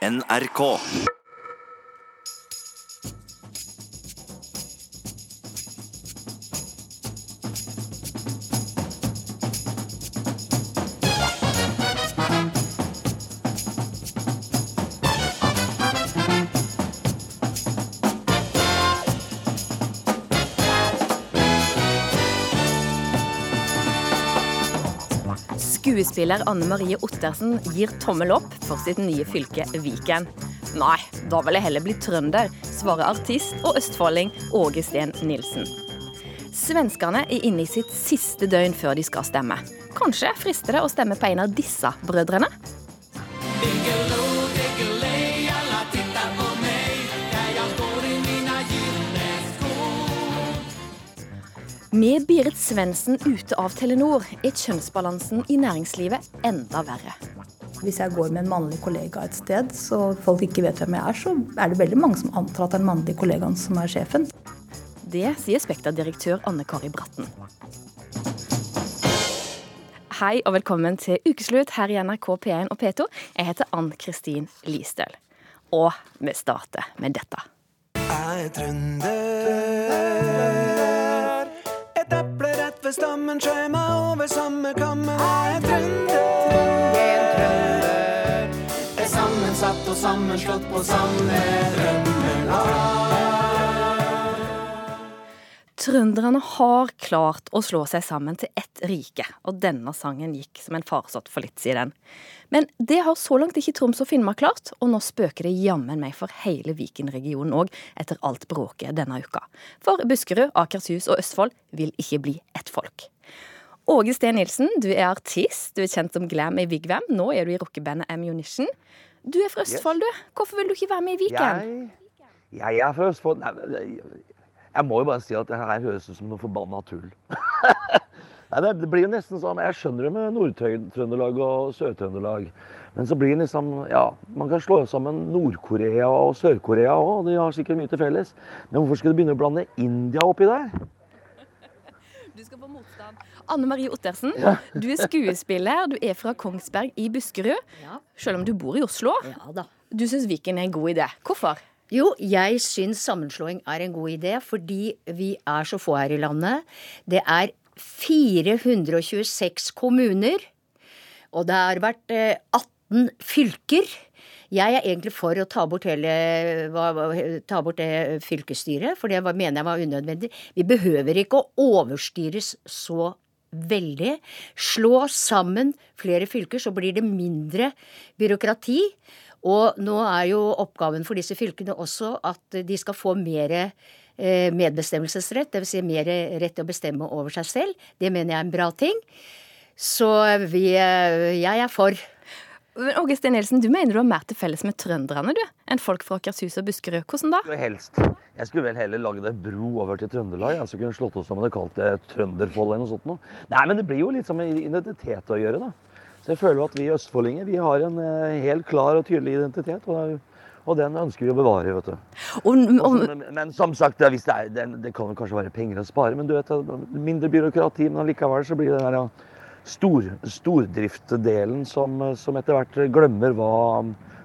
NRK. Skuespiller Anne Marie Ottersen gir tommel opp for sitt nye fylke Viken. Nei, da vil jeg heller bli trønder, svarer artist og østfolding Åge Steen Nilsen. Svenskene er inne i sitt siste døgn før de skal stemme. Kanskje frister det å stemme på en av disse brødrene? Med Berit Svendsen ute av Telenor er kjønnsbalansen i næringslivet enda verre. Hvis jeg går med en mannlig kollega et sted, så folk ikke vet hvem jeg er, så er det veldig mange som antar at det er den mannlige kollegaen som er sjefen. Det sier Spekta-direktør Anne Kari Bratten. Hei og velkommen til ukeslutt her i NRK P1 og P2. Jeg heter Ann Kristin Listøl. Og vi starter med dette. Jeg er trønder. Ved stammen skjøv meg over samme kammen. Jeg er trønder. Er sammensatt og sammenslått på samme drømmelag. Trønderne har klart å slå seg sammen til ett rike, og denne sangen gikk som en farsott for litt siden. Men det har så langt ikke Troms og Finnmark klart, og nå spøker det jammen meg for hele Viken-regionen òg, etter alt bråket denne uka. For Buskerud, Akershus og Østfold vil ikke bli ett folk. Åge Steen Nilsen, du er artist, du er kjent som Glam i Vigvam. Nå er du i rockebandet Ammunition. Du er fra Østfold, du. Hvorfor vil du ikke være med i Viken? Jeg, jeg er fra Østfold. Nei, jeg- må jo bare si at det her høres ut som noe forbanna tull. Nei, det, blir jo nesten sånn Jeg skjønner det med Nord-Trøndelag og Sør-Trøndelag. Men så blir det liksom Ja, man kan slå sammen Nord-Korea og Sør-Korea òg. De har sikkert mye til felles. Men hvorfor skal du begynne å blande India oppi der? Du skal få motstand. Anne Marie Ottersen, du er skuespiller. Du er fra Kongsberg i Buskerud. Ja. Selv om du bor i Oslo. Ja da. Du syns Viken er en god idé. Hvorfor? Jo, jeg syns sammenslåing er en god idé, fordi vi er så få her i landet. Det er 426 kommuner, og det har vært eh, 18 fylker. Jeg er egentlig for å ta bort, hele, ta bort det fylkesstyret, for det mener jeg var unødvendig. Vi behøver ikke å overstyres så veldig. Slå sammen flere fylker, så blir det mindre byråkrati. Og nå er jo oppgaven for disse fylkene også at de skal få mer eh, medbestemmelsesrett, dvs. Si mer rett til å bestemme over seg selv. Det mener jeg er en bra ting. Så vi, eh, jeg er for. Men Åge Stein Nielsen, du mener du har mer til felles med trønderne du, enn folk fra Akershus og Buskerud. Hvordan da? Helst. Jeg skulle vel heller lagd en bro over til Trøndelag. Jeg kunne slått oss sammen og kalt det Trønderfold eller noe sånt. Noe. Nei, men det blir jo litt som en identitet å gjøre, da. Så jeg føler at vi østfoldinger vi har en eh, helt klar og tydelig identitet. Og, og den ønsker vi å bevare, vet du. Og, og, Men, men som sagt, det, hvis det, er, det, det kan kanskje være penger å spare, men du vet, mindre byråkrati, men allikevel så blir det den stor, stordriftdelen som, som etter hvert glemmer hva,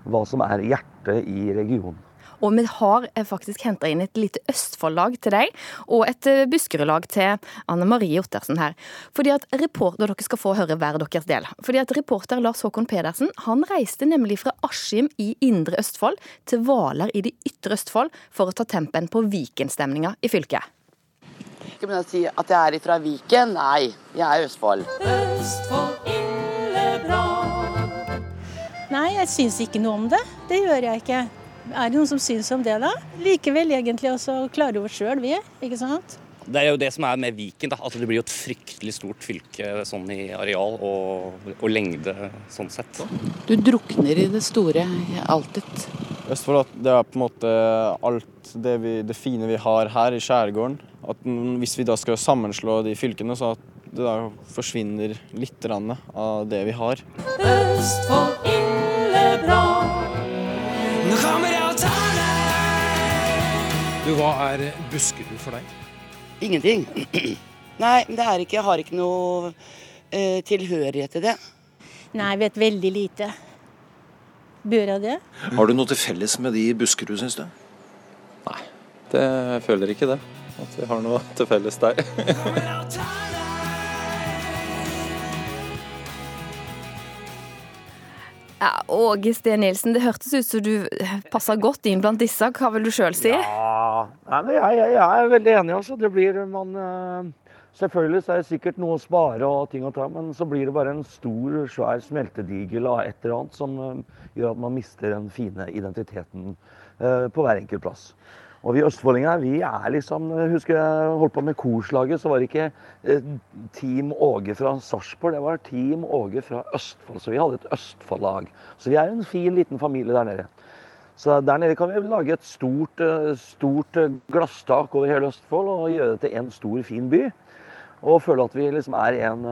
hva som er hjertet i regionen. Og vi har eh, faktisk henta inn et lite Østfold-lag til deg, og et eh, Buskerud-lag til Anne Marie Ottersen her. Fordi at reporter, Dere skal få høre hver deres del. Fordi at Reporter Lars Håkon Pedersen han reiste nemlig fra Askim i indre Østfold til Hvaler i det ytre Østfold for å ta tempen på Viken-stemninga i fylket. Skal begynne å si at jeg er fra Viken? Nei, jeg er Østfold. Nei, jeg syns ikke noe om det. Det gjør jeg ikke. Er det noen som syns om det, da? Likevel egentlig også klare over sjøl, vi. Ikke sant? Det er jo det som er med Viken. da, at Det blir jo et fryktelig stort fylke sånn i areal og, og lengde sånn sett. Du drukner i det store, alltid. Østfold at det er på en måte alt det, vi, det fine vi har her i skjærgården. At hvis vi da skal sammenslå de fylkene, så at det da forsvinner litt av det vi har. Nå kommer jeg og tar deg. Du, Hva er Buskerud for deg? Ingenting. Nei, men det er ikke, jeg har ikke noe eh, tilhørighet til det. Nei, jeg vet veldig lite. Bør jeg det? Har du noe til felles med de i Buskerud, syns du? Nei, Det, jeg føler ikke det. At vi har noe til felles der. Ja, Åge Steen Nilsen, det hørtes ut som du passer godt inn blant disse. Hva vil du sjøl si? Ja, jeg, jeg, jeg er veldig enig. altså. Det blir man eh, Selvfølgelig så er det sikkert noe å spare og ting å ta, men så blir det bare en stor, svær smeltedigel av et eller annet som eh, gjør at man mister den fine identiteten eh, på hver enkelt plass. Og vi østfoldinger, vi er liksom Husker jeg holdt på med korslaget, så var det ikke eh, Team Åge fra Sarpsborg, det var Team Åge fra Østfold. Så vi hadde et Østfold-lag. Så vi er en fin, liten familie der nede. Så der nede kan vi lage et stort, eh, stort eh, glasstak over hele Østfold og gjøre det til en stor, fin by. Og føle at vi liksom er en,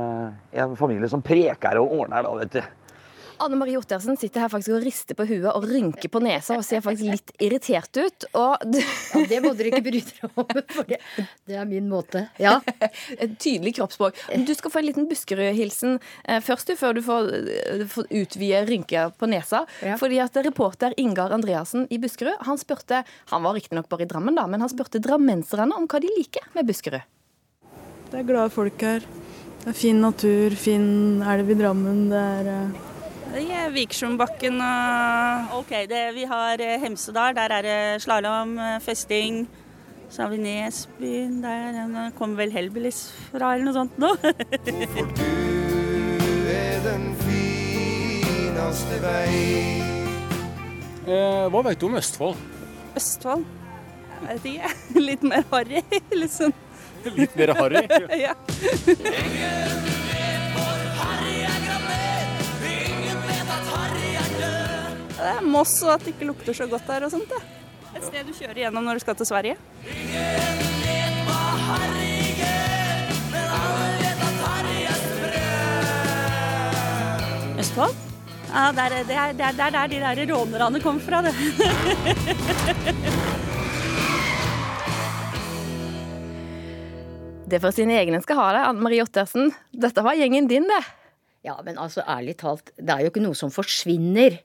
en familie som preker og ordner, da, vet du. Anne Marie Ottersen sitter her faktisk og rister på huet og rynker på nesa og ser faktisk litt irritert ut. Og Ja, det må dere ikke bry dere om, for det, det er min måte. Ja. Et tydelig kroppsspråk. Du skal få en liten Buskerud-hilsen eh, først, du, før du får, eh, får utvide rynker på nesa. Ja. Fordi at reporter Ingar Andreassen i Buskerud, han spurte Han var riktignok bare i Drammen, da, men han spurte drammenserne om hva de liker med Buskerud. Det er glade folk her. Det er fin natur, fin elv i Drammen. Det er eh, Vikersundbakken og OK, det, vi har eh, Hemsedal. Der er det slalåm, eh, festing. Så har vi Nesbyen. Der kommer vel Hellbillies fra, eller noe sånt nå. Du er den fineste vei. Eh, hva vet du om Østfold? Østfold? Jeg vet ikke. Litt mer harry, liksom. Litt mer harry? ja. Det er Moss og at det ikke lukter så godt der og sånt. Ja. Et sted du kjører gjennom når du skal til Sverige. Østfold? Ja, det er, der, der, det er der de der rånerne kom fra, det. Det er for sine egne skal ha det. Anne Marie Ottersen, dette var gjengen din, det. Ja, men altså ærlig talt, det er jo ikke noe som forsvinner.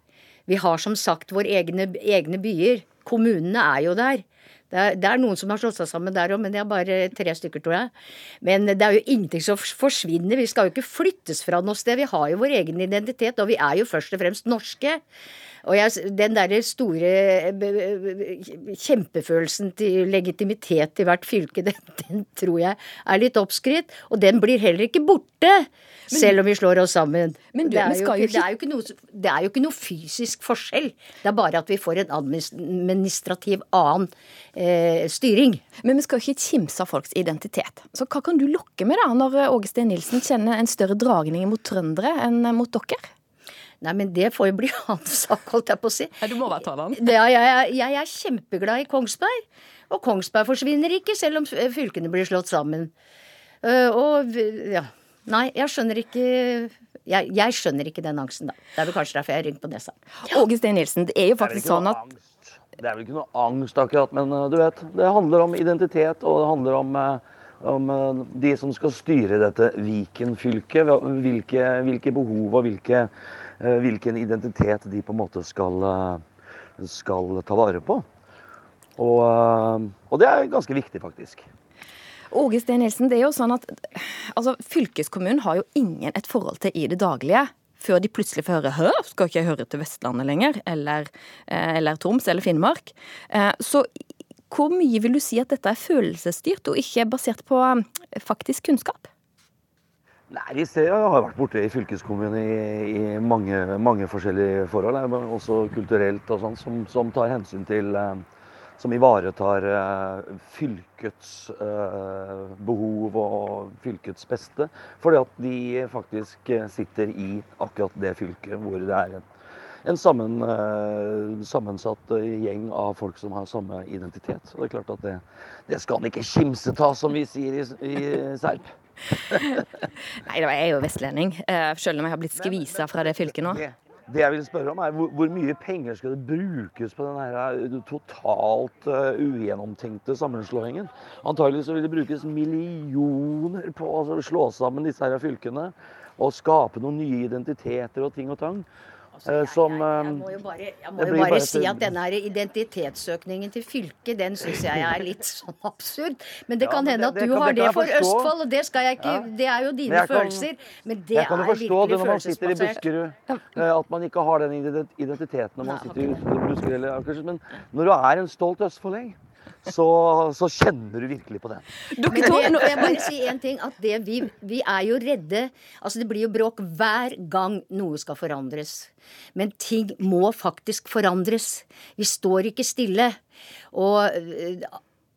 Vi har som sagt våre egne, egne byer. Kommunene er jo der. Det er, det er noen som har slått seg sammen der òg, men det er bare tre stykker, tror jeg. Men det er jo ingenting som forsvinner. Vi skal jo ikke flyttes fra noe sted. Vi har jo vår egen identitet, og vi er jo først og fremst norske. Og jeg, den derre store eh, kjempefølelsen til legitimitet i hvert fylke, den, den tror jeg er litt oppskrytt. Og den blir heller ikke borte, selv om vi slår oss sammen. Men du, det, er jo jo ikke, det, er jo ikke noe, det er jo ikke noe fysisk forskjell. Det er bare at vi får en administrativ annen eh, styring. Men vi skal jo ikke kimse av folks identitet. Så hva kan du lokke med da, når Åge Steen Nilsen kjenner en større dragning mot trøndere enn mot dere? Nei, men det får jo bli hans sak, holdt jeg på å si. Nei, du må bare ta den. Ja, jeg, jeg, jeg er kjempeglad i Kongsberg. Og Kongsberg forsvinner ikke, selv om fylkene blir slått sammen. Uh, og ja. Nei, jeg skjønner ikke jeg, jeg skjønner ikke den angsten, da. Det er vel kanskje derfor jeg rynker på nesa. Åge Steen Nilsen, det er jo faktisk sånn at Det er vel ikke noe angst akkurat, men uh, du vet, det handler om identitet, og det handler om, uh, om de som skal styre dette Viken-fylket. Hvilke, hvilke behov og hvilke, hvilken identitet de på en måte skal, skal ta vare på. Og, og det er ganske viktig, faktisk. Åge Steen Nilsen, det er jo sånn at altså, Fylkeskommunen har jo ingen et forhold til i det daglige. Før de plutselig får høre 'hø, skal ikke jeg høre til Vestlandet lenger?' Eller, eller Troms eller Finnmark. Så hvor mye vil du si at dette er følelsesstyrt, og ikke basert på faktisk kunnskap? Nei, Jeg har vært borte i fylkeskommunen i, i mange, mange, forskjellige forhold. Også kulturelt og sånn, som, som, tar hensyn til Som ivaretar fylkets behov og fylkets beste. Fordi at de faktisk sitter i akkurat det fylket hvor det er en, en sammen, sammensatt gjeng av folk som har samme identitet. Og det er klart at det, det skal en ikke kimseta, som vi sier i, i Serp. Nei, jeg er jo vestlending, selv om jeg har blitt skvisa fra det fylket nå. Det, det jeg vil spørre om er hvor, hvor, mye penger skal det brukes på den totalt uh, ugjennomtenkte sammenslåingen? Antagelig så vil det brukes millioner på å slå sammen disse her fylkene og skape noen nye identiteter og ting og tang. Eh, som jeg, Jeg må jo bare, må jo bare si at denne her identitetssøkningen til fylket, den syns jeg er litt sånn absurd. Men det kan hende at det du har det det for forstå. Østfold, og det skal jeg ikke Det er jo dine kan- følelser. Men det er virkelig følelsesbasert. Jeg kan jo forstå det når man sitter i. Buskerud, eh, at man ikke har den identiteten når man sitter i Buskerud eller Akershus. Men når du er en stolt østfolding, så, så kjenner du virkelig på det. Men det, jeg bare si en ting, at det vi, vi er jo redde Altså det blir jo bråk hver gang noe skal forandres. Men ting må faktisk forandres. Vi står ikke stille. Og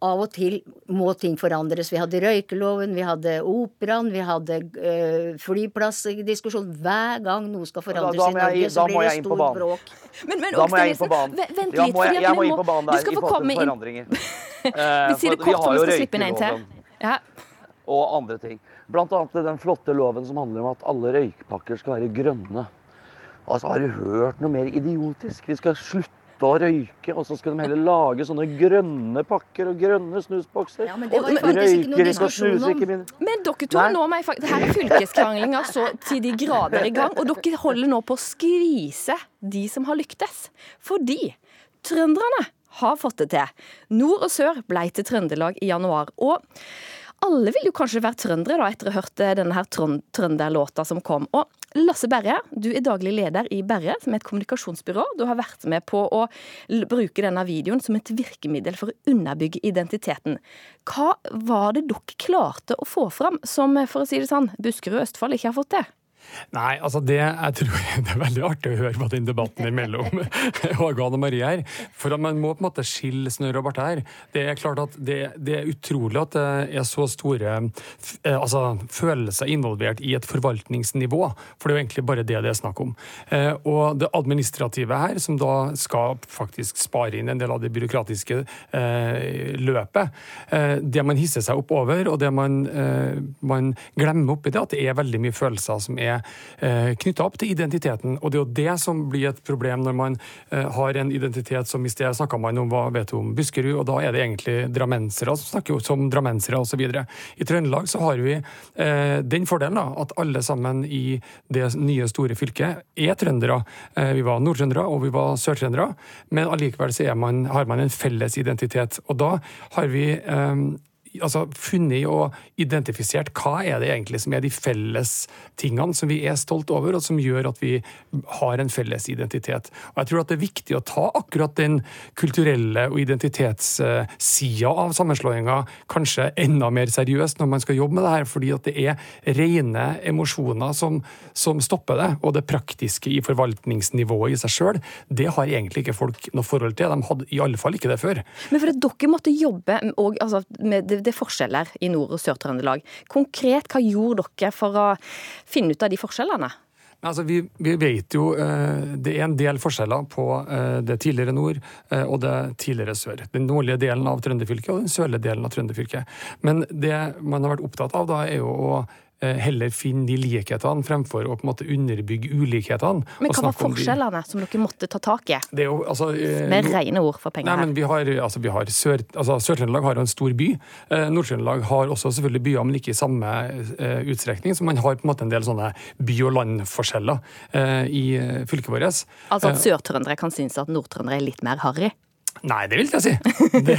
av og til må ting forandres. Vi hadde røykeloven, vi hadde operaen, vi hadde øh, flyplassdiskusjon. Hver gang noe skal forandres da i Norge, jeg- så blir det stort stor bråk. Men, men Da må jeg inn på banen. Vent litt, må jeg, jeg må inn på banen du der skal i få forhold komme til inn. forandringer. Vi sier det kort, for vi skal slippe inn en til. Ja. Og andre ting. Blant annet den flotte loven som handler om at alle røykpakker skal være grønne. Altså, Har du hørt noe mer idiotisk? Vi skal slutte å røyke, og så skal de heller lage sånne grønne pakker og grønne snusbokser. Ja, men det var faktisk ikke noe røyker ikke noe diskusjon om. ikke mindre. Men dere to, Nei. nå må jeg faktisk, her er fylkeskranglinga så til de grader i gang, og dere holder nå på å skvise de som har lyktes. Fordi trønderne har fått det til. Nord og sør ble til Trøndelag i januar. og alle vil jo kanskje være trøndere da, etter å ha hørt denne her trøn- trønderlåta som kom. Og Lasse Berre, du er daglig leder i Berre, som er et kommunikasjonsbyrå. Du har vært med på å bruke denne videoen som et virkemiddel for å underbygge identiteten. Hva var det dere klarte å få fram, som for å si det sånn, Buskerud og Østfold ikke har fått til? Nei, altså det, jeg tror det er veldig artig å høre på den debatten imellom Åge og Marie her. For at man må på en måte skille snørr og bart her. Det er klart at det, det er utrolig at det er så store eh, altså, følelser involvert i et forvaltningsnivå. For det er jo egentlig bare det det er snakk om. Eh, Og det administrative her, som da skal faktisk spare inn en del av det byråkratiske eh, løpet, det man hisser seg opp over, og det man, man glemmer oppi det, at det er veldig mye følelser som er eh, knytta opp til identiteten. Og det er jo det som blir et problem når man eh, har en identitet som i sted snakka man om hva vet du om Buskerud, og da er det egentlig drammensere som snakker som drammensere osv. I Trøndelag så har vi eh, den fordelen da, at alle sammen i det nye, store fylket er trøndere. Vi var nordtrøndere og vi var sørtrøndere, men allikevel så er man, har man en felles identitet. Og da har vi altså funnet og identifisert hva er det egentlig som er de felles tingene som vi er stolt over, og som gjør at vi har en felles identitet. Og jeg tror at det er viktig å ta akkurat den kulturelle og identitetssida av sammenslåinga kanskje enda mer seriøst når man skal jobbe med det her, fordi at det er rene emosjoner som, som stopper det. Og det praktiske i forvaltningsnivået i seg sjøl, det har egentlig ikke folk noe forhold til. De hadde i alle fall ikke det før. Men for at dere måtte jobbe og, altså, med det, det er forskjeller i Nord- og Sør-Trøndelag. Konkret, hva gjorde dere for å finne ut av de forskjellene? Altså, vi, vi vet jo eh, det er en del forskjeller på eh, det tidligere nord eh, og det tidligere sør. Den nordlige delen av Trønderfylket og den sørlige delen av Trønderfylket. Men det man har vært opptatt av da, er jo å heller finne de likhetene fremfor å på en måte underbygge ulikhetene. Men hva var de- forskjellene som dere måtte ta tak i? Det er jo, altså, eh, Med nord- rene ord for Nei, penger men her. vi har, altså, vi har Sør, altså, Sør-Trøndelag har jo en stor by. Eh, Nord-Trøndelag har også selvfølgelig byer, men ikke i samme eh, utstrekning. Så man har på en måte en del sånne by- og landforskjeller eh, i eh, fylket vårt. Altså Eh, at sørtrøndere kan synes at nordtrøndere er litt mer harry? Nei, det vil jeg si. Det,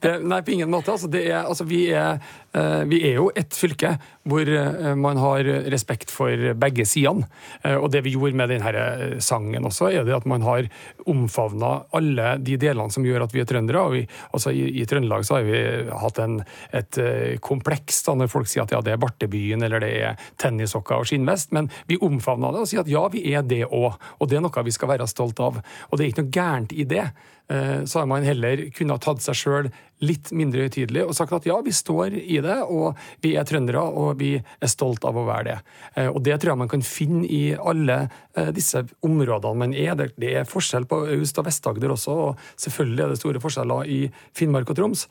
det, nei, på ingen måte. Altså, det er, altså, vi, er, eh, vi er jo et fylke hvor eh, man har respekt for begge sidene. Eh, og det vi gjorde med denne eh, sangen også, er det at man har omfavna alle de delene som gjør at vi er trøndere. Og vi, altså, i, I Trøndelag så har vi hatt en, et eh, kompleks da, når folk sier at ja, det er Bartebyen eller det er tennissokker og skinnvest, men vi omfavna det og sier at ja, vi er det òg. Og det er noe vi skal være stolt av. Og det er ikke noe gærent i det. Eh, Så har man heller kunnet tatt seg sjøl litt mindre høytidelig og sagt at ja, vi står i det, og vi er trøndere, og vi er stolt av å være det. Eh, Og det tror jeg man kan finne i alle eh, disse områdene man er. Det- er forskjell på Aust- og Vest-Agder også, og selvfølgelig er det store forskjeller i Finnmark og Troms.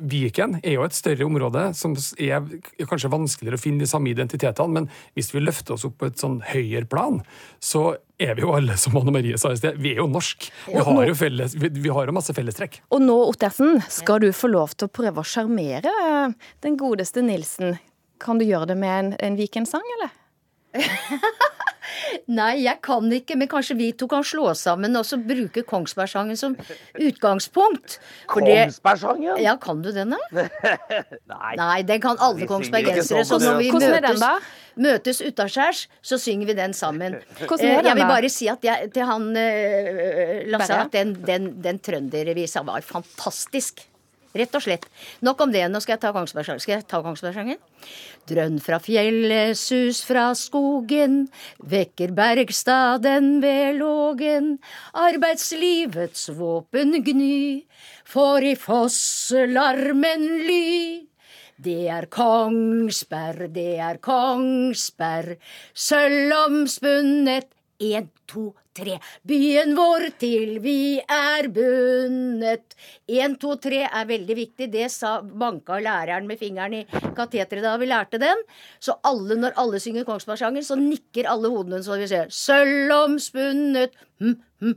Viken er jo et større område som er kanskje vanskeligere å finne de samme identitetene, men hvis vi løfter oss opp på et sånn høyere plan, så er vi jo alle, som Anne Marie sa i sted, vi er jo norsk. Vi har jo, felles, vi, vi har jo masse fellestrekk. Og nå, Ottersen, skal du få lov til å prøve å sjarmere eh, den godeste Nilsen. Kan du gjøre det med en, en Viken-sang, eller? Nei, jeg kan ikke, men kanskje vi to kan slå sammen og så bruke Kongsbergsangen som utgangspunkt. For det- Kongsbergsangen? Ja, kan du den, da? Nei. Nei, den kan alle kongsbergensere. sånn Så når vi møtes, møtes utaskjærs, så synger vi den sammen. Hvordan er den, da? Jeg vil bare si at jeg, til han uh, Lasse at den, den, den trøndervisa var fantastisk. Rett og slett. Nok om det. Nå skal jeg ta Kongsbergsangen. Skal? Drønn fra fjellet, sus fra skogen, vekker bergstaden ved lågen. Arbeidslivets våpen gny, for i fosselarmen ly. Det er Kongsberg, det er Kongsberg, sølvomspunnet. En, to, tre. Byen vår til vi er bundet. En, to, tre er veldig viktig. Det sa banka læreren med fingeren i kateteret da vi lærte den. Så alle, når alle synger Kongsbergsangen, så nikker alle hodene så vi ser sølvomspunnet. omspunnet, hm, hm.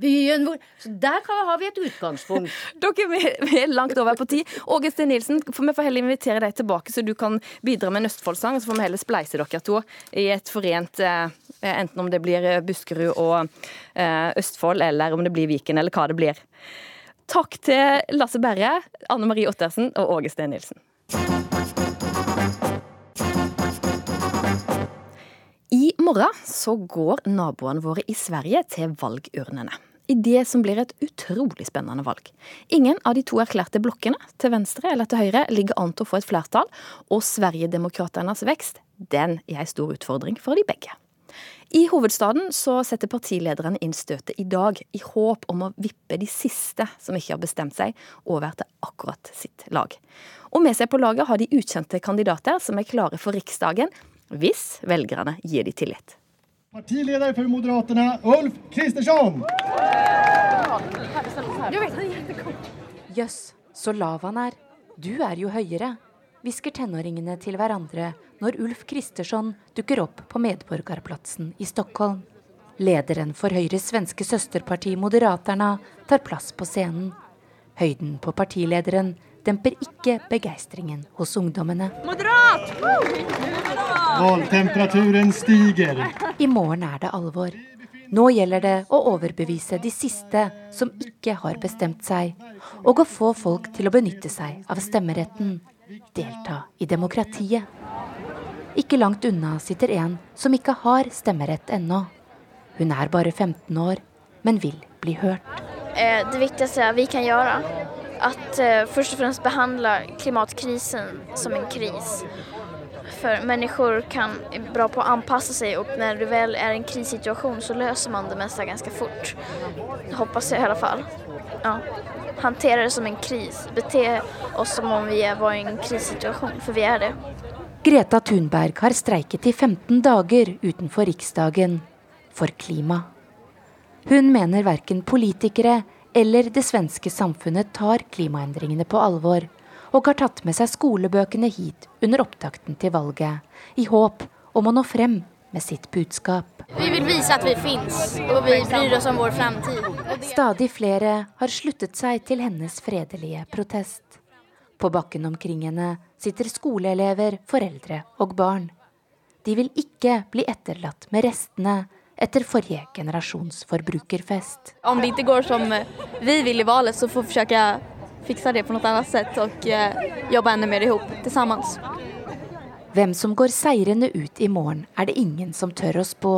Byen vår Så der har vi et utgangspunkt. Dere vi- er langt over på tid. Åge Steen Nilsen, for vi får heller invitere deg tilbake, så du kan bidra med en Østfoldsang. Så får vi heller spleise dere to i et forent eh, Enten om det blir eh, Buskerud og eh, Østfold, eller om det blir Viken, eller hva det blir. Takk til Lasse Berre, Anne Marie Ottersen og Åge Steen Nilsen. Morgen så går naboene våre i Sverige til valgurnene. I det som blir et utrolig spennende valg. Ingen av de to erklærte blokkene, til venstre eller til høyre, ligger an til å få et flertall, og Sverigedemokraternas vekst, den er en stor utfordring for de begge. I hovedstaden så setter partilederne inn støtet i dag, i håp om å vippe de siste som ikke har bestemt seg, over til akkurat sitt lag. Og med seg på laget har de ukjente kandidater som er klare for Riksdagen, hvis velgerne gir de tillit. Partileder for Moderaterna, Ulf Kristersson. Jøss, så lav han er. Du er jo høyere, hvisker tenåringene til hverandre når Ulf Kristersson dukker opp på Medborgarplatsen i Stockholm. Lederen for Høyres svenske søsterparti Moderaterna tar plass på scenen. Høyden på partilederen demper ikke begeistringen hos ungdommene. Moderat! Måltemperaturen stiger. I morgen er det alvor. Nå gjelder det å overbevise de siste som ikke har bestemt seg, og å få folk til å benytte seg av stemmeretten. Delta i demokratiet. Ikke langt unna sitter en som ikke har stemmerett ennå. Hun er bare 15 år, men vil bli hørt. Eh, Det viktigste vi kan göra att eh, först och främst behandla klimatkrisen som en kris. För människor kan bra på att anpassa sig och när det väl är en krissituation så löser man det mesta ganska fort. Hoppas jag i alla fall. Ja. Hantera det som en kris. Bete oss som om vi var i en krissituation, för vi är det. Greta Thunberg har streiket i 15 dager utenfor Riksdagen for klima. Hun mener verken politikere eller det svenske samfunnet tar klimaendringene på alvor, og har tatt med seg skolebøkene hit under opptakten til valget, i håp om å nå frem med sitt budskap. Vi vil vise at vi fins, og vi bryr oss om vår framtid. Stadig flere har sluttet seg til hennes fredelige protest. På bakken omkring henne sitter skoleelever, foreldre og barn. De vil ikke bli etterlatt med restene etter forrige generasjons forbrukerfest. Om det ikke går som eh, vi vil i valget, så får vi å fikse det på noe annet sett og jobbe enda ännu mer ihop tillsammans. Hvem som går seirende ut i morgen, er det ingen som tør å spå.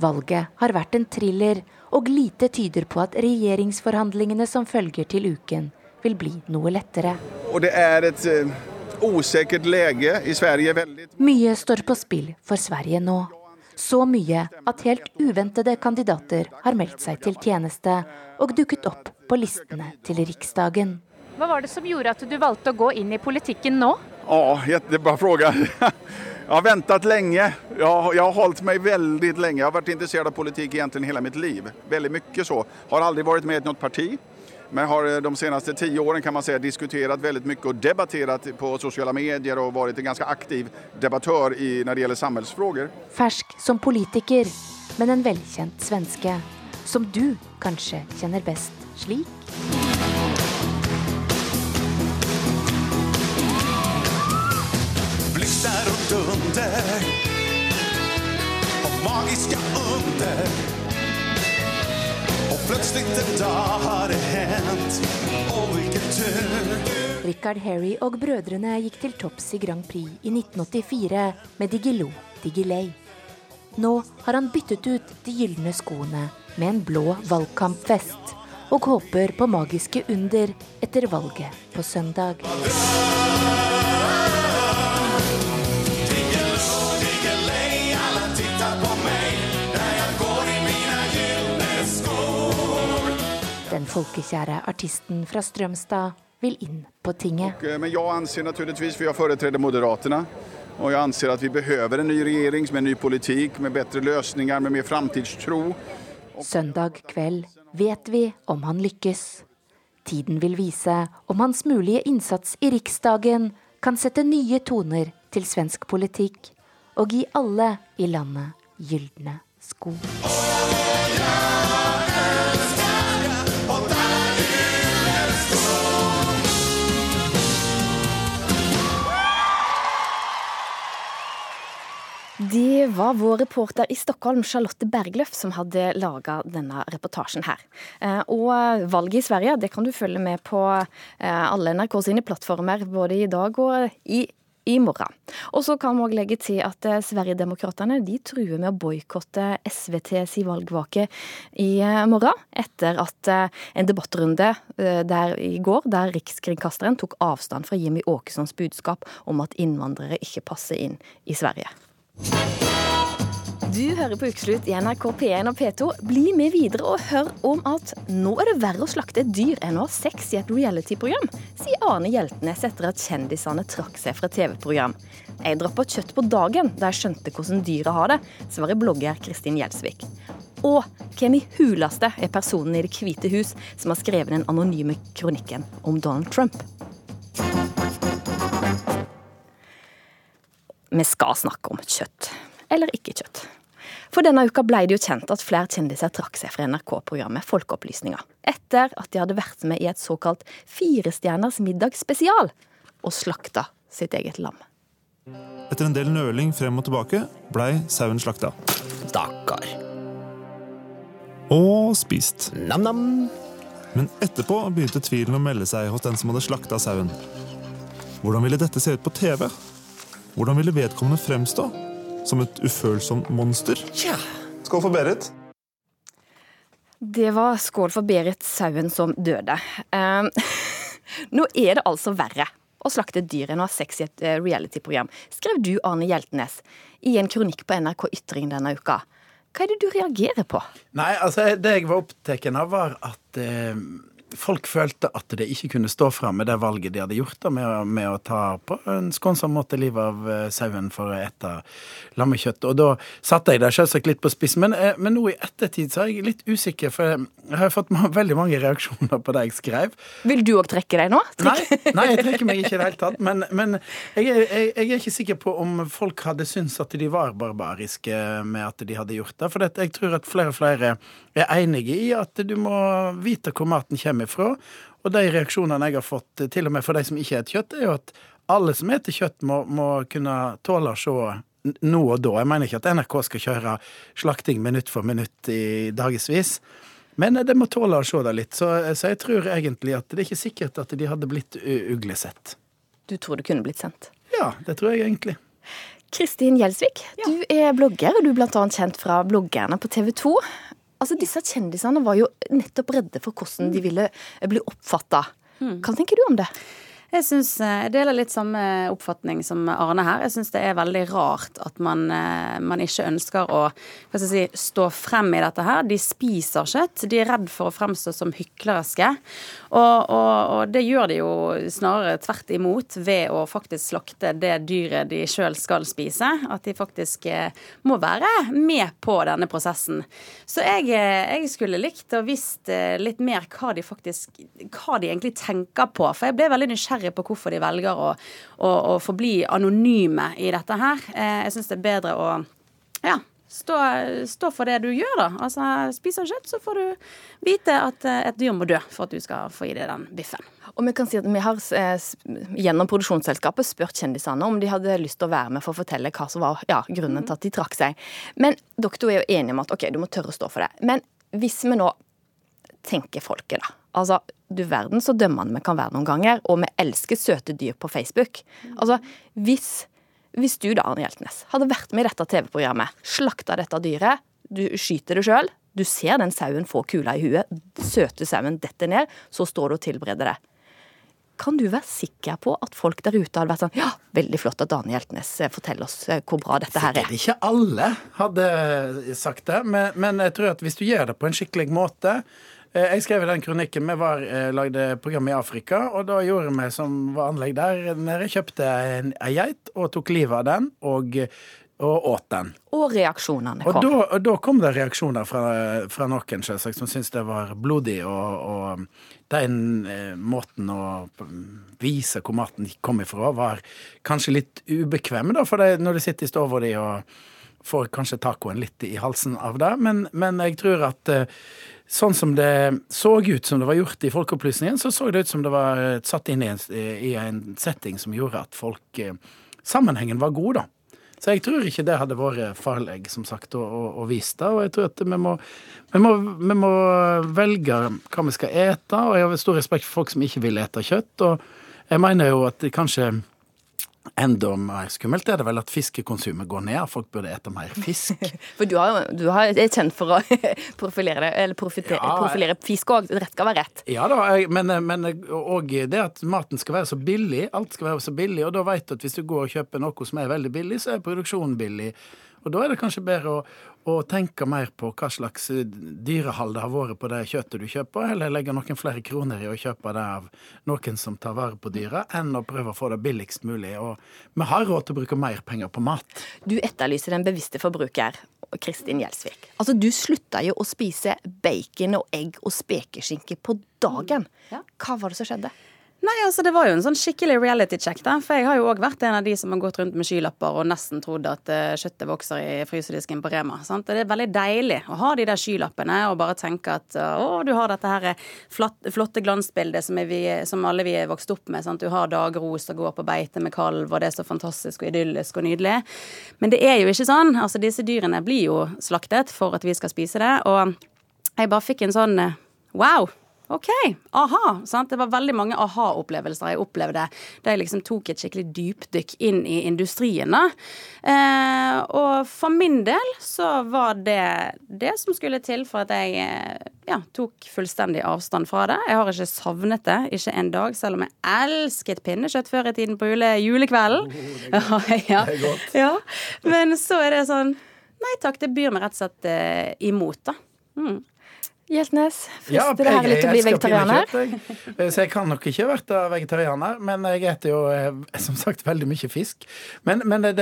Valget har vært en thriller, og lite tyder på at regjeringsforhandlingene som følger til uken, vil bli noe lettere. Og det er et usikkert lege i Sverige. Veldig... Mye står på spill for Sverige nå. Så mye at helt uventede kandidater har meldt seg til tjeneste og dukket opp på listene til Riksdagen. Hva var det som gjorde at du valgte å gå inn i politikken nå? Ja, jättebra fråga. Jeg har ventet lenge. Jeg har- jeg har holdt meg veldig lenge. Jeg har vært interessert av politikk egentlig hele mitt liv. Veldig mye så. Har aldri vært med i noe parti. Men har eh, de senaste tio åren kan man säga diskuterat väldigt mycket och debatterat på sociala medier och varit en ganska aktiv debattör i, när det gäller samhällsfrågor. Fersk som politiker, men en velkjent svenske. Som du kanskje kjenner best slik. blixtar och dunder och magiska under plötsligt en dag har det hendt, og hvilken tur Richard Harry og brødrene gikk til topps i Grand Prix i 1984 med Digilo Digilei. Nå har han byttet ut de gylne skoene med en blå valgkampfest, og håper på magiske under etter valget på søndag. Diggiley, folkekjære artisten fra Strømstad vil inn på tinget. Och, eh, Men jeg anser naturligvis, for jeg företräder Moderaterna, og jeg anser at vi behøver en ny regjering med en ny politikk, med bedre løsninger, med mer framtidstro. Søndag kveld vet vi om han lykkes. Tiden vil vise om hans mulige innsats i Riksdagen kan sette nye toner til svensk politikk og gi alle i landet gylne sko. Det var vår reporter i Stockholm, Charlotte Bergløff, som hadde laga denne reportasjen her. Eh, Og valget i Sverige det kan du følge med på eh, alle NRK sine plattformer både i dag og i, i morgen. Og så kan vi også legge til at Sverigedemokraterne, Sverigedemokraterna de truer med å boikotte SVTs valgvake i eh, morgen, etter at eh, en debattrunde eh, der i går, der Rikskringkasteren tok avstand fra Jimmy Åkessons budskap om at innvandrere ikke passer inn i Sverige. Du hører på Ukeslutt i NRK P1 og P2. Bli med videre og hør om at nå er det verre å slakte et dyr enn å ha sex i et reality-program, sier Arne Hjeltnes etter at kjendisene trakk seg fra TV-program. Jeg droppa kjøtt på dagen da jeg skjønte hvordan dyra har det, svarer blogger Kristin Gjelsvik. Og hvem i huleste er personen i Det hvite hus som har skrevet den anonyme kronikken om Donald Trump? Vi skal snakke om kjøtt. Eller ikke kjøtt. For denne uka ble det jo kjent at flere kjendiser trakk seg fra NRK-programmet Folkeopplysninga. Etter at de hadde vært med i et såkalt Firestjerners middagsspesial og slakta sitt eget lam. Etter en del nøling frem og tilbake blei sauen slakta. Stakkar. Og spist. Nam-nam. Men etterpå begynte tvilen å melde seg hos den som hadde slakta sauen. Hvordan ville dette se ut på TV? Hvordan ville vedkommende fremstå? Som et ufølsomt monster? Ja. Skål for Berit. Det var skål for Berit sauen som døde. Eh, nå er det altså verre å slakte dyr enn å ha sex i et eh, reality-program, skrev du, Arne Hjeltnes, i en kronikk på NRK Ytring denne uka. Hva er det du reagerer på? Nei, altså det jeg var opptatt av, var at eh, folk følte at de ikke kunne stå fram med det valget de hadde gjort, da, med, med å ta på en skånsom måte livet av eh, sauen for å ete lammekjøtt. Og da satte jeg det selvsagt litt på spissen. Men, eh, men nå i ettertid så er jeg litt usikker, for jeg har fått veldig mange reaksjoner på det jeg skrev. Vil du òg trekke deg nå? Nei, nei, jeg trekker meg ikke i det hele tatt. Men, men jeg, er, jeg, jeg er ikke sikker på om folk hadde syntes at de var barbariske med at de hadde gjort det. For jeg tror at flere og flere er enige i at du må vite hvor maten kommer fra. Og de reaksjonene jeg har fått, til og med for de som ikke spiser kjøtt, er jo at alle som spiser kjøtt, må, må kunne tåle å se nå og da. Jeg mener ikke at NRK skal kjøre slakting minutt for minutt i dagevis. Men det må tåle å se det litt. Så, så jeg tror egentlig at det er ikke sikkert at de hadde blitt uglesett. Du tror det kunne blitt sendt? Ja, det tror jeg egentlig. Kristin Gjelsvik, du er blogger, og du er blant annet kjent fra bloggerne på TV 2. Altså, Disse kjendisene var jo nettopp redde for hvordan de ville bli oppfatta. Hva tenker du om det? Jeg, synes, eh, jeg deler litt samme oppfatning som Arne her. Jeg syns det er veldig rart at man, eh, man ikke ønsker å hva skal jeg si, stå frem i dette her. De spiser kjøtt. De er redd for å fremstå som hykleriske. Og, og, og det gjør de jo snarere tvert imot ved å faktisk slakte det dyret de sjøl skal spise. At de faktisk eh, må være med på denne prosessen. Så jeg, jeg skulle likt å visst litt mer hva de faktisk hva de egentlig tenker på. For jeg ble veldig nysgjerrig på hvorfor de velger å, å, å forbli anonyme i dette her. Eh, Jeg syns det er bedre å ja, Stå, stå for det du gjør, da. Altså, Spiser kjøtt, så får du vite at eh, et dyr må dø for at du skal få i deg den biffen. Og vi kan si at vi har eh, gjennom produksjonsselskapet spurt kjendisene om de hadde lyst til å være med for å fortelle hva som var ja, grunnen til at de trakk seg. Men dere to er jo enige om at ok, du må tørre å stå for det. Men hvis vi nå tenker folket, da. Altså, du verden så dømmende vi kan være noen ganger, og vi elsker søte dyr på Facebook. Altså, hvis, hvis du da, Arne Hjeltnes, hadde vært med i dette TV-programmet, slakta dette dyret, du skyter det sjøl, du ser den sauen få kula i huet, søte sauen detter ned, så står du og tilbereder det. Kan du være sikker på at folk der ute hadde vært sånn Ja, veldig flott at Arne Hjeltnes eh, forteller oss eh, hvor bra dette her er. Ikke alle hadde sagt det, men, men jeg tror at hvis du gjør det på en skikkelig måte eh, Jeg skrev i den kronikken vi var, eh, lagde program i Afrika, og da gjorde vi som var anlegg der nede. Kjøpte en, ei geit og tok livet av den, og, og åt den. Og reaksjonene Og kom. da, og da kom det reaksjoner fra, fra noen selvsagt, som syntes det var blodig, og, og den eh, måten å vise hvor maten kom ifra, var kanskje litt ubekvem, da, for det, når du sitter i stua di og får kanskje tacoen litt i halsen av det, men, men jeg tror at eh, Sånn som det så ut som det var gjort i Folkeopplysningen, så så det ut som det var eh, satt inn i en, i en setting som gjorde at folk eh, Sammenhengen var god, da. Så jeg tror ikke det hadde vært farlig, som sagt, å, å, å vise det. Og jeg tror at vi må, vi, må, vi må velge hva vi skal ete, og jeg har stor respekt for folk som ikke vil ete kjøtt. Og jeg mener jo at kanskje enda mer skummelt er det vel at fiskekonsumet går ned. Folk burde ete mer fisk. For du, har, du har, er kjent for å profilere, det- eller profite, Ja, profilere fisk òg. Rett skal være rett. Ja da, men, men og det at maten skal være så billig, alt skal være så billig, og da vet du at hvis du går og kjøper noe som er veldig billig, så er produksjonen billig. Og da er det kanskje bedre å, å tenke mer på hva slags eh, dyrehold det har vært på det kjøttet du kjøper, eller legge noen flere kroner i å kjøpe det av noen som tar vare på dyra, enn å prøve å få det billigst mulig. Og vi har råd til å bruke mer penger på mat. Du etterlyser den bevisste forbruker, Kristin Gjelsvik. Altså, du slutta jo å spise bacon og egg og spekeskinke på dagen. Hva var det som skjedde? Nei, altså Det var jo en sånn skikkelig reality check. da, For jeg har jo òg vært en av de som har gått rundt med skylapper og nesten trodd at uh, kjøttet vokser i frysedisken på Rema. sant? Det er veldig deilig å ha de der skylappene og bare tenke at å, du har dette her flatt, flotte glansbildet som, vi, som alle vi er vokst opp med. sant? Du har dagros og går på beite med kalv, og det er så fantastisk og idyllisk og nydelig. Men det er jo ikke sånn. Altså Disse dyrene blir jo slaktet for at vi skal spise det. Og jeg bare fikk en sånn eh, wow. OK, aha. sant? Det var veldig mange aha-opplevelser jeg opplevde da jeg liksom tok et skikkelig dypdykk inn i industrien. Eh, og for min del så var det det som skulle til for at jeg eh, ja, tok fullstendig avstand fra det. Jeg har ikke savnet det, ikke en dag, selv om jeg elsket pinnekjøtt før i tiden på jule, julekvelden. ja, ja. Men så er det sånn Nei takk, det byr meg rett og slett eh, imot, da. Mm. Hjeltnes, Ja, frister det her jeg- litt å bli vegetarianer? Kjøtt, jeg. Så jeg kan nok ikke vært vegetarianer, men jeg spiser jo eh, som sagt veldig mye fisk. Men, men det,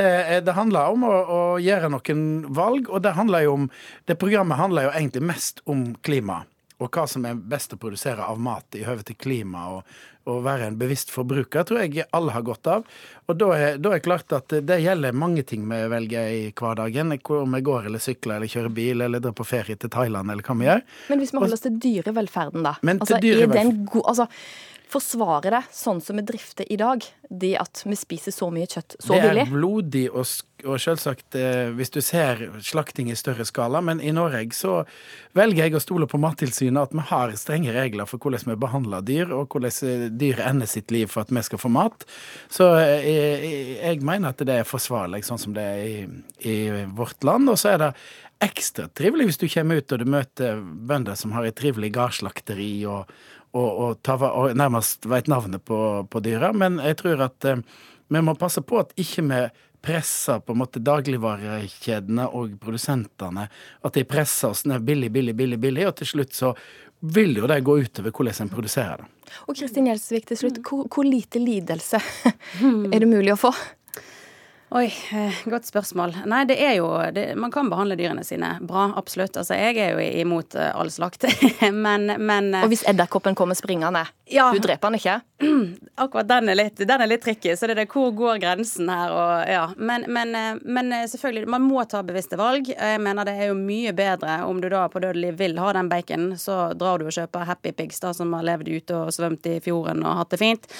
det handler om å, å gjøre noen valg, og det handler jo om Det programmet handler jo egentlig mest om klima. Og hva som er best å produsere av mat i høve til klima, og, og være en bevisst forbruker, tror jeg alle har godt av. Og da er, da er klart at det gjelder mange ting vi velger i hverdagen. Om vi går eller sykler eller kjører bil eller drar på ferie til Thailand eller hva vi gjør. Men hvis vi holder oss til dyrevelferden, da. Men til altså, er dyrevelferd- altså, Forsvarer det, sånn som vi drifter i dag, det at vi spiser så mye kjøtt så billig. det er blodig og, og selvsagt eh, hvis du ser slakting i større skala, men i Norge så velger jeg å stole på Mattilsynet at vi har strenge regler for hvordan vi behandler dyr, og hvordan eh, dyr ender sitt liv for at vi skal få mat. Så eh, jeg, jeg mener at det er forsvarlig sånn som det er i, i vårt land. Og så er det ekstra trivelig hvis du kommer ut og du møter bønder som har et trivelig gardslakteri og, og, og, ta, og nærmest vet navnet på, på dyra. Men jeg tror at eh, vi må passe på at ikke vi presser på en måte dagligvarekjedene og produsentene. At de presser oss ned billig, billig, billig, billig, og til slutt så vil jo det gå utover hvordan en produserer det. Og Kristin Gjelsvik, til slutt, hvor, hvor lite lidelse er det mulig å få? Oi, eh, godt spørsmål. Nei, det er jo det, Man kan behandle dyrene sine bra, absolutt. Altså, jeg er jo imot eh, all slakt, men, men eh, Og hvis edderkoppen kommer springende, Ja. du dreper den ikke? akkurat den er litt, den er litt tricky. Så det er det, hvor går grensen her? Og, ja. men, men, men selvfølgelig, man må ta bevisste valg. Jeg mener det er jo mye bedre om du da på dødelig vil ha den baconen, så drar du og kjøper Happy Pigs da, som har levd ute og svømt i fjorden og hatt det fint,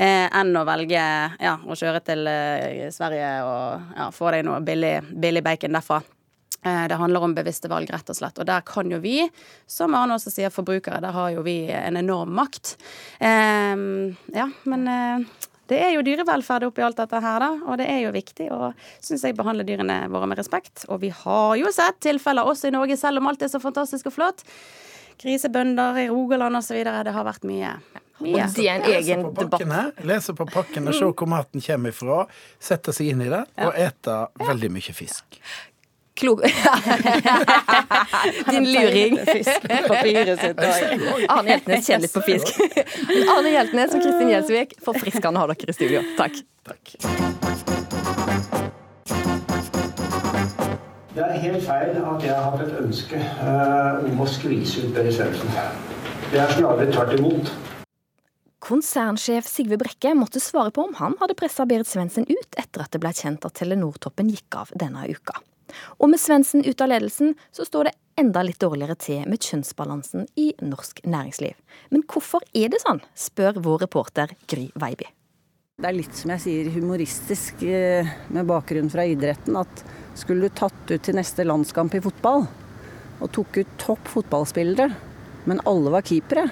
eh, enn å velge ja, å kjøre til eh, Sverige og ja, få deg noe billig, billig bacon derfra. Eh, Det handler om bevisste valg, rett og slett. Og der kan jo vi, som Arne også sier, forbrukere, der har jo vi en enorm makt. Um, ja, men uh, det er jo dyrevelferd oppi alt dette her, da. Og det er jo viktig å, syns jeg, behandle dyrene våre med respekt. Og vi har jo sett tilfeller også i Norge, selv om alt er så fantastisk og flott. Grisebønder i Rogaland osv. Det har vært mye. Mye. en egen debatt. Lese på pakken og se hvor maten kommer ifra. Sette seg inn i det, og ete veldig mye fisk. Klok Din luring. Fiskpapiret sitt også. Arne Hjeltnes kjenner litt på fisk. Arne Hjeltnes og Kristin Gjelsvik, forfriskende å ha dere i studio. Takk. Det er helt feil at jeg har hatt et ønske eh, om å skvise ut Berit Svendsen. Det er snarere tvert imot. Konsernsjef Sigve Brekke måtte svare på om han hadde pressa Berit Svendsen ut etter at det ble kjent at Telenor-toppen gikk av denne uka. Og med Svendsen ute av ledelsen, så står det enda litt dårligere til med kjønnsbalansen i norsk næringsliv. Men hvorfor er det sånn, spør vår reporter Gry Veiby. Det er litt som jeg sier humoristisk eh, med bakgrunn fra idretten at skulle du tatt ut til neste landskamp i fotball og tok ut topp fotballspillere, men alle var keepere,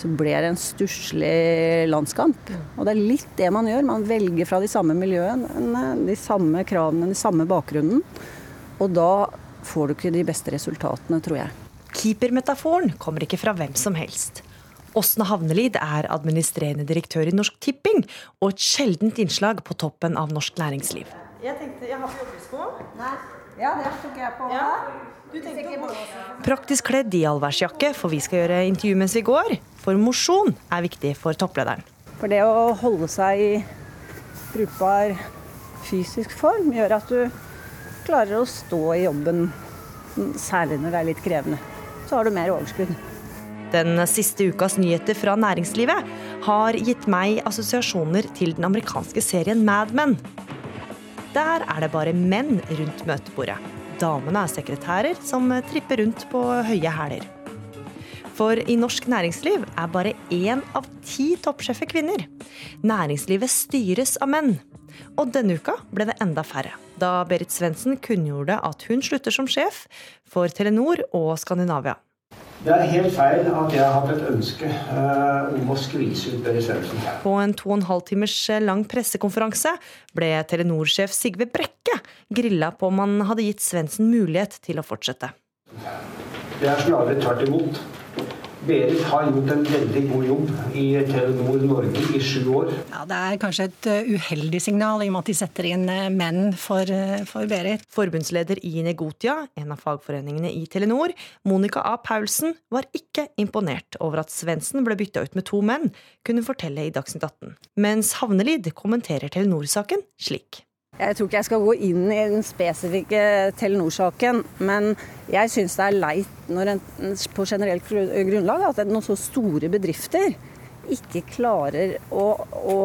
så ble det en stusslig landskamp. Og det er litt det man gjør. Man velger fra de samme miljøene, de samme kravene, den samme bakgrunnen. Og da får du ikke de beste resultatene, tror jeg. Keepermetaforen kommer ikke fra hvem som helst. Åsne Havnelid er administrerende direktør i Norsk Tipping, og et sjeldent innslag på toppen av norsk næringsliv. Jeg tenkte, jeg har joggesko. Nei. Ja, det tok jeg på. Ja. Praktisk kledd i allværsjakke, for vi skal gjøre intervju mens vi går. For mosjon er viktig for topplederen. For det å holde seg i brukbar fysisk form gjør at du klarer å stå i jobben, særlig når det er litt krevende. Så har du mer overskudd. Den siste ukas nyheter fra næringslivet har gitt meg assosiasjoner til den amerikanske serien Mad Men. Der er det bare menn rundt møtebordet. Damene er sekretærer som tripper rundt på høye hæler. For i norsk næringsliv er bare én av ti toppsjefer kvinner. Næringslivet styres av menn. Og denne uka ble det enda færre, da Berit Svendsen kunngjorde at hun slutter som sjef for Telenor og Skandinavia. Det er helt feil at jeg har hatt et ønske eh, om å skvise ut Berit Svendsen. På en to og en halv timers lang pressekonferanse ble Telenor-sjef Sigve Brekke grilla på om han hadde gitt Svendsen mulighet til å fortsette. Det er snarere tvert imot. Berit har gjort en veldig god jobb i Telenor Norge i sju år. Ja, Det er kanskje et uh, uheldig signal i og med at de setter inn uh, menn for, uh, for Berit. Forbundsleder i Negotia, en av fagforeningene i Telenor, Monica A. Paulsen, var ikke imponert over at Svendsen ble bytta ut med to menn, kunne fortelle i Dagsnytt 18. Mens Havnelid kommenterer Telenor-saken slik. Jeg tror ikke jeg skal gå inn i den spesifikke Telenor-saken, men jeg syns det er leit når en, på generelt grunnlag at noen så store bedrifter ikke klarer å, å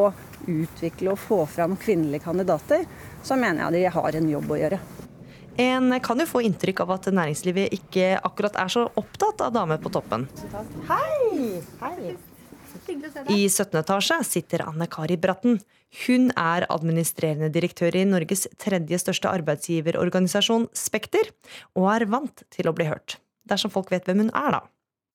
utvikle og få fram kvinnelige kandidater. Så mener jeg de har en jobb å gjøre. En kan jo få inntrykk av at næringslivet ikke akkurat er så opptatt av damer på toppen. Hei! Hei. I 17. etasje sitter Anne Kari Bratten. Hun er administrerende direktør i Norges tredje største arbeidsgiverorganisasjon, Spekter, og er vant til å bli hørt. Dersom folk vet hvem hun er, da.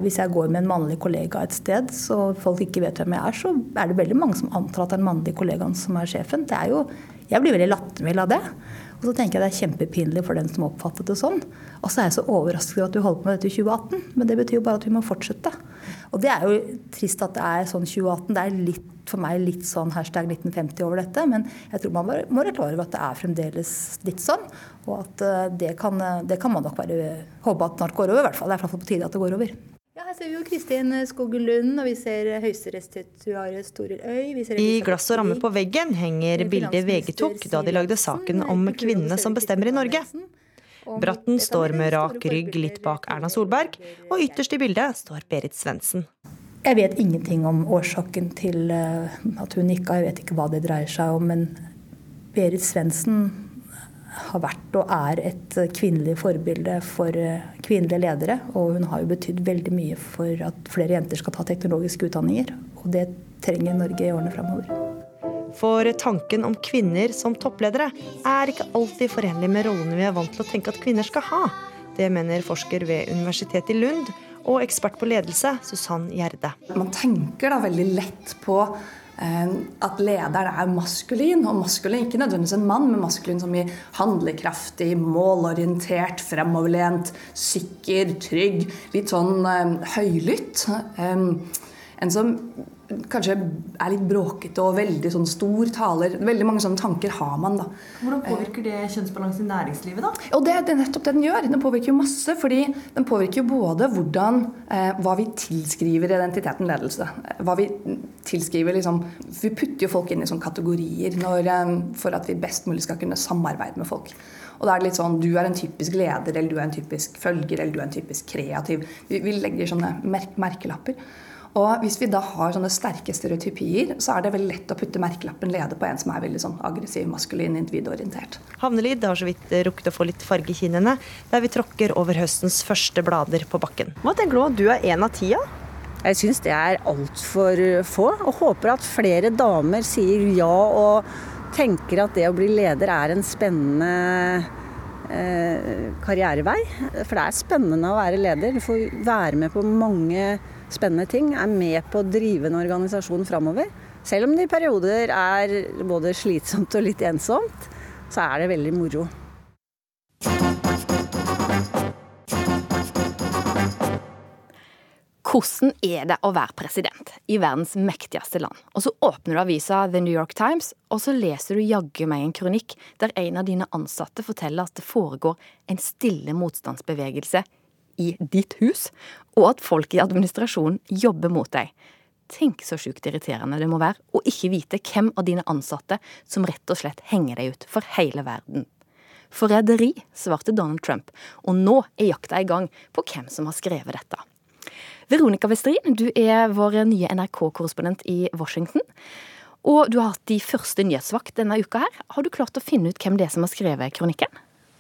Hvis jeg går med en mannlig kollega et sted, så folk ikke vet hvem jeg er, så er det veldig mange som antar at det er den mannlige kollegaen som er sjefen. Det er jo, jeg blir veldig lattermild av det. Og så tenker jeg det er kjempepinlig for den som oppfattet det sånn. Og så er jeg så overrasket over at du holdt på med dette i 2018, men det betyr jo bare at vi må fortsette. Og det er jo trist at det er sånn 2018. Det er litt, for meg litt sånn hashtag 1950 over dette, men jeg tror man må være klar over at det er fremdeles litt sånn. Og at eh, det kan, det kan man nok være håpe at snart går over, i hvert fall. Det er i hvert fall på tide at det går over. Ja, her ser vi jo Kristin Skogen Lund, og vi ser høyesterettstatuaret Storil Øy. Vi ser I glass og ramme på veggen henger bildet VG tok da de lagde saken om kvinnene som bestemmer i Norge. Bratten står med rak rygg litt bak Erna Solberg, og ytterst i bildet står Berit Svendsen. Jeg vet ingenting om årsaken til eh, at hun nikka. Jeg vet ikke hva det dreier seg om. Men Berit Svendsen har vært og er et kvinnelig forbilde for eh, kvinnelige ledere. Og hun har jo betydd veldig mye for at flere jenter skal ta teknologiske utdanninger. Og det trenger Norge i årene framover. For tanken om kvinner som toppledere er ikke alltid forenlig med rollene vi er vant til å tenke at kvinner skal ha. Det mener forsker ved Universitetet i Lund og ekspert på ledelse, Susann Gjerde. Man tenker da veldig lett på at lederen er maskulin. Og maskulin ikke nødvendigvis en mann, men maskulin som i handlekraftig, målorientert, fremoverlent, sikker, trygg. Litt sånn eh, høylytt. Eh, en som kanskje er litt bråkete og veldig sånn stor taler. Veldig mange sånne tanker har man, da. Hvordan påvirker det kjønnsbalansen i næringslivet, da? Og det, det er nettopp det den gjør. Den påvirker jo masse. fordi den påvirker jo både hvordan, eh, hva vi tilskriver identiteten ledelse. Hva vi tilskriver liksom Vi putter jo folk inn i sånne kategorier når, eh, for at vi best mulig skal kunne samarbeide med folk. Og da er det litt sånn Du er en typisk leder, eller du er en typisk følger, eller du er en typisk kreativ. Vi, vi legger sånne merk merkelapper. Og hvis vi da har sånne sterke stereotypier, så er det veldig lett å putte merkelappen leder på en som er veldig sånn aggressiv, maskulin, individorientert. Havnelid har så vidt rukket å få litt farge i kinnene, der vi tråkker over høstens første blader på bakken. Hva tenker du om du er en av ti? ja? Jeg syns det er altfor få, og håper at flere damer sier ja og tenker at det å bli leder er en spennende eh, karrierevei. For det er spennende å være leder. Du får være med på mange spennende ting. Er med på å drive en organisasjon framover. Selv om det i perioder er både slitsomt og litt ensomt, så er det veldig moro. Hvordan er det å være president i verdens mektigste land? Og så åpner du avisa The New York Times, og så leser du jaggu meg en kronikk der en av dine ansatte forteller at det foregår en stille motstandsbevegelse i ditt hus, og at folk i administrasjonen jobber mot deg. Tenk så sjukt irriterende det må være å ikke vite hvem av dine ansatte som rett og slett henger deg ut for hele verden. Forræderi, svarte Donald Trump, og nå er jakta i gang på hvem som har skrevet dette. Veronica Westrin, du er vår nye NRK-korrespondent i Washington. Og du har hatt de første nyhetsvakt denne uka her. Har du klart å finne ut hvem det er som har skrevet kronikken?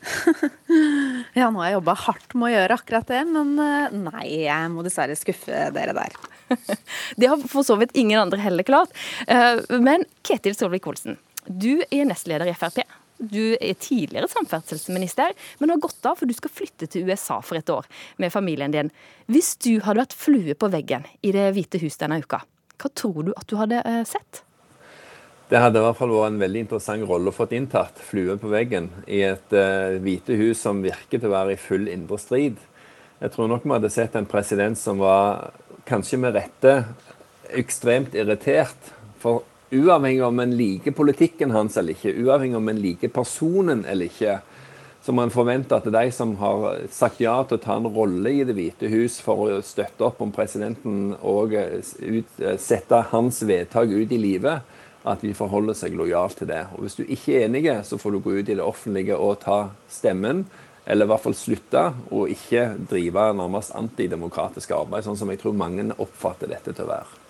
Ja, nå har jeg jobba hardt med å gjøre akkurat det, men eh, nei, jeg må dessverre skuffe dere der. Det har for så vidt ingen andre heller klart. Eh, Men Ketil Solvik-Olsen, du er nestleder i Frp. Du er tidligere samferdselsminister, men har gått av for du skal flytte til USA for et år med familien din. Hvis du hadde vært flue på veggen i Det hvite hus denne uka, hva tror du at du hadde eh, sett? Det hadde i hvert fall vært en veldig interessant rolle å fått inntatt, flue på veggen, i et uh, hvite hus som virker til å være i full indre strid. Jeg tror nok vi hadde sett en president som var, kanskje med rette, ekstremt irritert. For uavhengig om en liker politikken hans eller ikke, uavhengig om en liker personen eller ikke, så man forventer at de som har sagt ja til å ta en rolle i Det hvite hus for å støtte opp om presidenten og eh, ut, eh, sette hans vedtak ut i livet, at de forholder seg lojalt til det. Og Hvis du ikke er enig, så får du gå ut i det offentlige og ta stemmen. Eller i hvert fall slutte, å ikke drive nærmest antidemokratisk arbeid, sånn som jeg tror mange oppfatter dette til å være.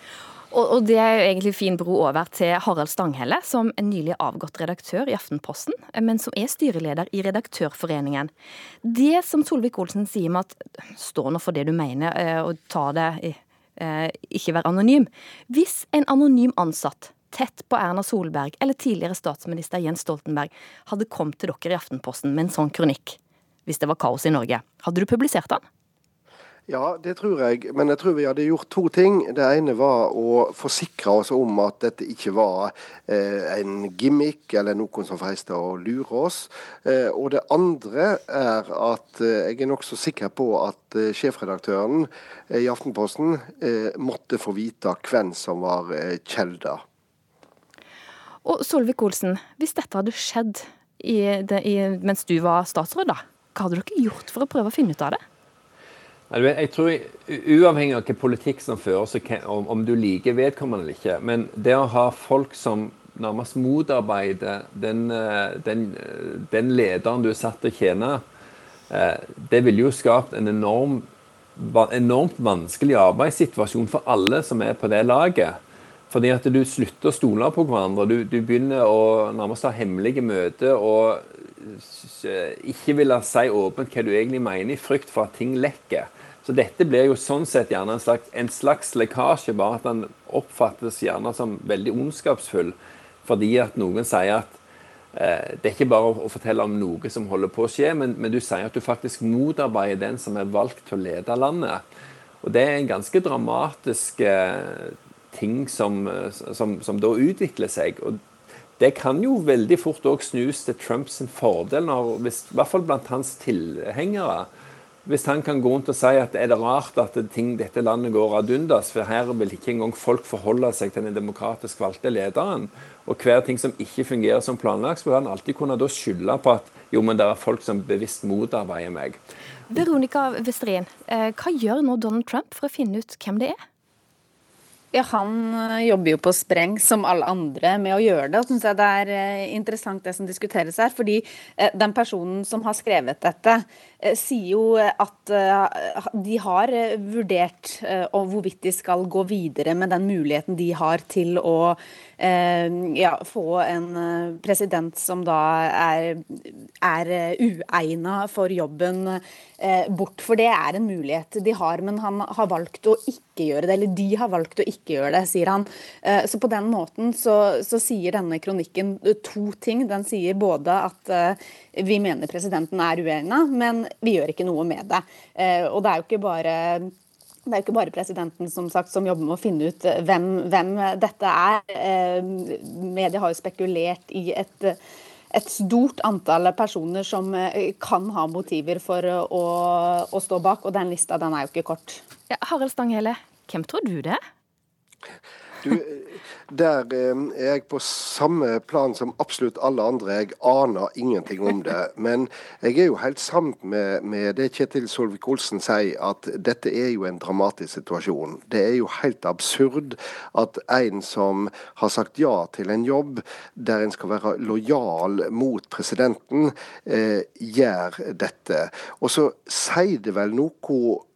Og, og det er jo egentlig fin bro over til Harald Stanghelle, som er nylig avgått redaktør i Aftenposten, men som er styreleder i Redaktørforeningen. Det som Solvik-Olsen sier med at stå nå for det du mener, eh, og ta det eh, ikke vær anonym. Hvis en anonym ansatt tett på Erna Solberg eller tidligere statsminister Jens Stoltenberg hadde kommet til dere i Aftenposten med en sånn kronikk, hvis det var kaos i Norge, hadde du publisert den? Ja, det tror jeg. Men jeg tror vi hadde gjort to ting. Det ene var å forsikre oss om at dette ikke var eh, en gimmick eller noen som freiste å lure oss. Eh, og det andre er at eh, jeg er nokså sikker på at eh, sjefredaktøren eh, i Aftenposten eh, måtte få vite hvem som var eh, kilder. Og Solvik-Olsen, hvis dette hadde skjedd i i, mens du var statsråd, da, hva hadde dere gjort for å prøve å finne ut av det? Jeg tror Uavhengig av hvilken politikk som føres, om, om du liker vedkommende eller ikke, men det å ha folk som nærmest motarbeider den, eh, den, eh, den lederen du er satt til å tjene, eh, det ville jo skapt en enorm enormt vanskelig arbeidssituasjon for alle som er på det laget. Fordi at du slutter å stole på hverandre. Du, du begynner å nærmest ha hemmelige møter og ikke ville si åpent hva du egentlig mener, i frykt for at ting lekker. Så dette blir jo sånn sett gjerne en slags, en slags lekkasje, bare at den oppfattes gjerne som veldig ondskapsfull. Fordi at noen sier at eh, det er ikke bare å fortelle om noe som holder på å skje, men, men du sier at du faktisk motarbeider den som er valgt til å lede landet. Og det er en ganske dramatisk eh, ting som, eh, som, som da utvikler seg. Og det kan jo veldig fort òg snus til Trumps fordel, når, hvis, i hvert fall blant hans tilhengere. Hvis han kan gå rundt og si at er det rart at ting, dette landet går ad undas, for her vil ikke engang folk forholde seg til den demokratisk valgte lederen. Og hver ting som ikke fungerer som planlagt, vil han alltid kunne da skylde på at jo, men det er folk som bevisst motarbeider meg. Veronica Westrin, eh, hva gjør nå Donald Trump for å finne ut hvem det er? Ja, Han øh, jobber jo på spreng, som alle andre, med å gjøre det. Og synes jeg det er øh, interessant det som diskuteres her. Fordi øh, den personen som har skrevet dette, sier jo at øh, de har øh, vurdert hvorvidt de skal gå videre med den muligheten de har til å ja, få en president som da er, er uegna for jobben eh, bort. For det er en mulighet de har, men han har valgt å ikke gjøre det. Eller de har valgt å ikke gjøre det, sier han. Eh, så på den måten så, så sier denne kronikken to ting. Den sier både at eh, vi mener presidenten er uegna, men vi gjør ikke noe med det. Eh, og det er jo ikke bare det er ikke bare presidenten som, sagt, som jobber med å finne ut eh, hvem, hvem dette er. Eh, Media har jo spekulert i et, et stort antall personer som kan ha motiver for å, å stå bak, og den lista den er jo ikke kort. Ja, Harald Stanghelle, hvem tror du det er? Du, der eh, er jeg på samme plan som absolutt alle andre. Jeg aner ingenting om det. Men jeg er jo helt sammen med, med det Kjetil Solvik-Olsen sier, at dette er jo en dramatisk situasjon. Det er jo helt absurd at en som har sagt ja til en jobb der en skal være lojal mot presidenten, eh, gjør dette. Og så sier det vel noe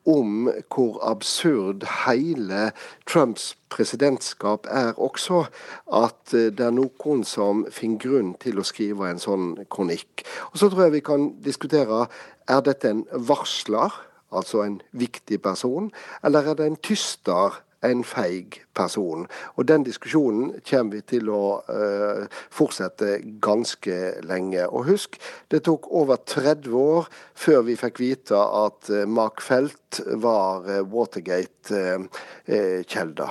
om hvor absurd hele Trumps presidentskap er også. At eh, det er noen som finner grunn til å skrive en sånn kronikk. Og Så tror jeg vi kan diskutere er dette en varsler, altså en viktig person, eller er det en tyster? En feig person. Og Den diskusjonen kommer vi til å uh, fortsette ganske lenge. Og husk, det tok over 30 år før vi fikk vite at eh, Mark Felt var eh, Watergate-kjelda.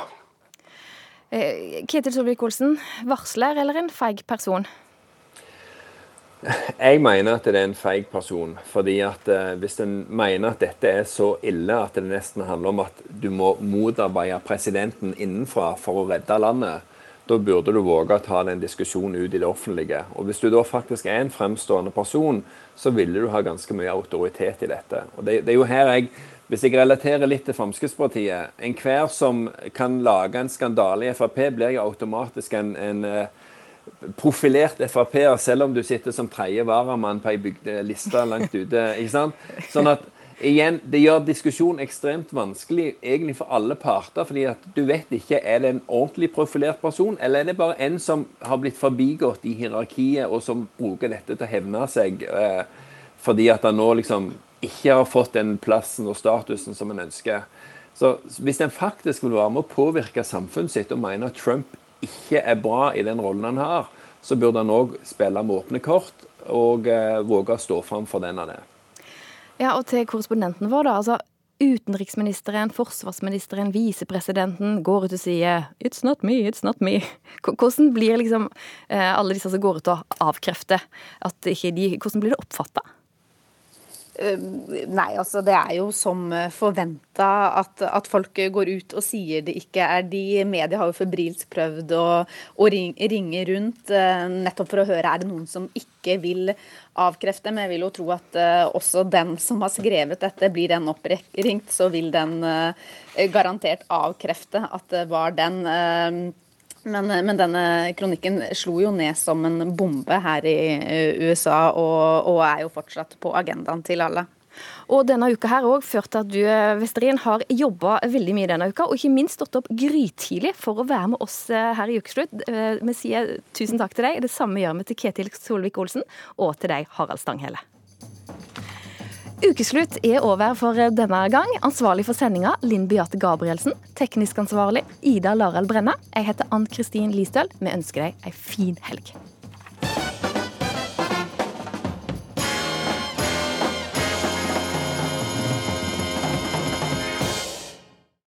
Ketil Solvik-Olsen, varsler eller en feig person? Jeg mener at det er en feig person. fordi at eh, Hvis en mener at dette er så ille at det nesten handler om at du må motarbeide presidenten innenfra for å redde landet, da burde du våge å ta den diskusjonen ut i det offentlige. Og Hvis du da faktisk er en fremstående person, så ville du ha ganske mye autoritet i dette. Og det, det er jo her jeg hvis jeg relaterer litt til Fremskrittspartiet Enhver som kan lage en skandale i Frp, blir jo automatisk en, en eh, profilert Frp-er, selv om du sitter som tredje varamann på ei bygde liste langt ute. ikke sant? Sånn at igjen, Det gjør diskusjon ekstremt vanskelig egentlig for alle parter. fordi at du vet ikke er det en ordentlig profilert person, eller er det bare en som har blitt forbigått i hierarkiet, og som bruker dette til å hevne seg eh, fordi at han nå liksom ikke har fått den plassen og statusen som en ønsker. Så hvis en faktisk vil være med å påvirke samfunnet sitt og mener at Trump ikke er bra i den rollen han har, så burde han òg spille med åpne kort og eh, våge å stå fram for den han er. Ja, og til korrespondenten vår, da. altså Utenriksministeren, forsvarsministeren, visepresidenten går ut og sier 'It's not me, it's not me'. Hvordan blir liksom eh, alle disse som går ut og avkrefter at ikke de Hvordan blir det oppfatta? Eh, Nei, altså det er jo som forventa at, at folk går ut og sier det ikke er de. Media har jo febrilsk prøvd å, å ring, ringe rundt eh, nettopp for å høre er det noen som ikke vil avkrefte. Men jeg vil jo tro at eh, også den som har skrevet dette, blir den oppringt, så vil den eh, garantert avkrefte at det var den. Eh, men, men denne kronikken slo jo ned som en bombe her i eh, USA, og, og er jo fortsatt på agendaen til alle. Og denne uka her òg ført til at du Vesterin, Vesterien, har jobba veldig mye denne uka, og ikke minst stått opp grytidlig for å være med oss eh, her i Ukeslutt. Eh, Vi sier tusen takk til deg. Det samme gjør vi til Ketil Solvik-Olsen og til deg, Harald Stanghelle. Ukeslutt er over for denne gang. Ansvarlig for sendinga Linn Beate Gabrielsen. Teknisk ansvarlig Ida Larald Brenne. Jeg heter Ann Kristin Listøl. Vi ønsker deg ei fin helg.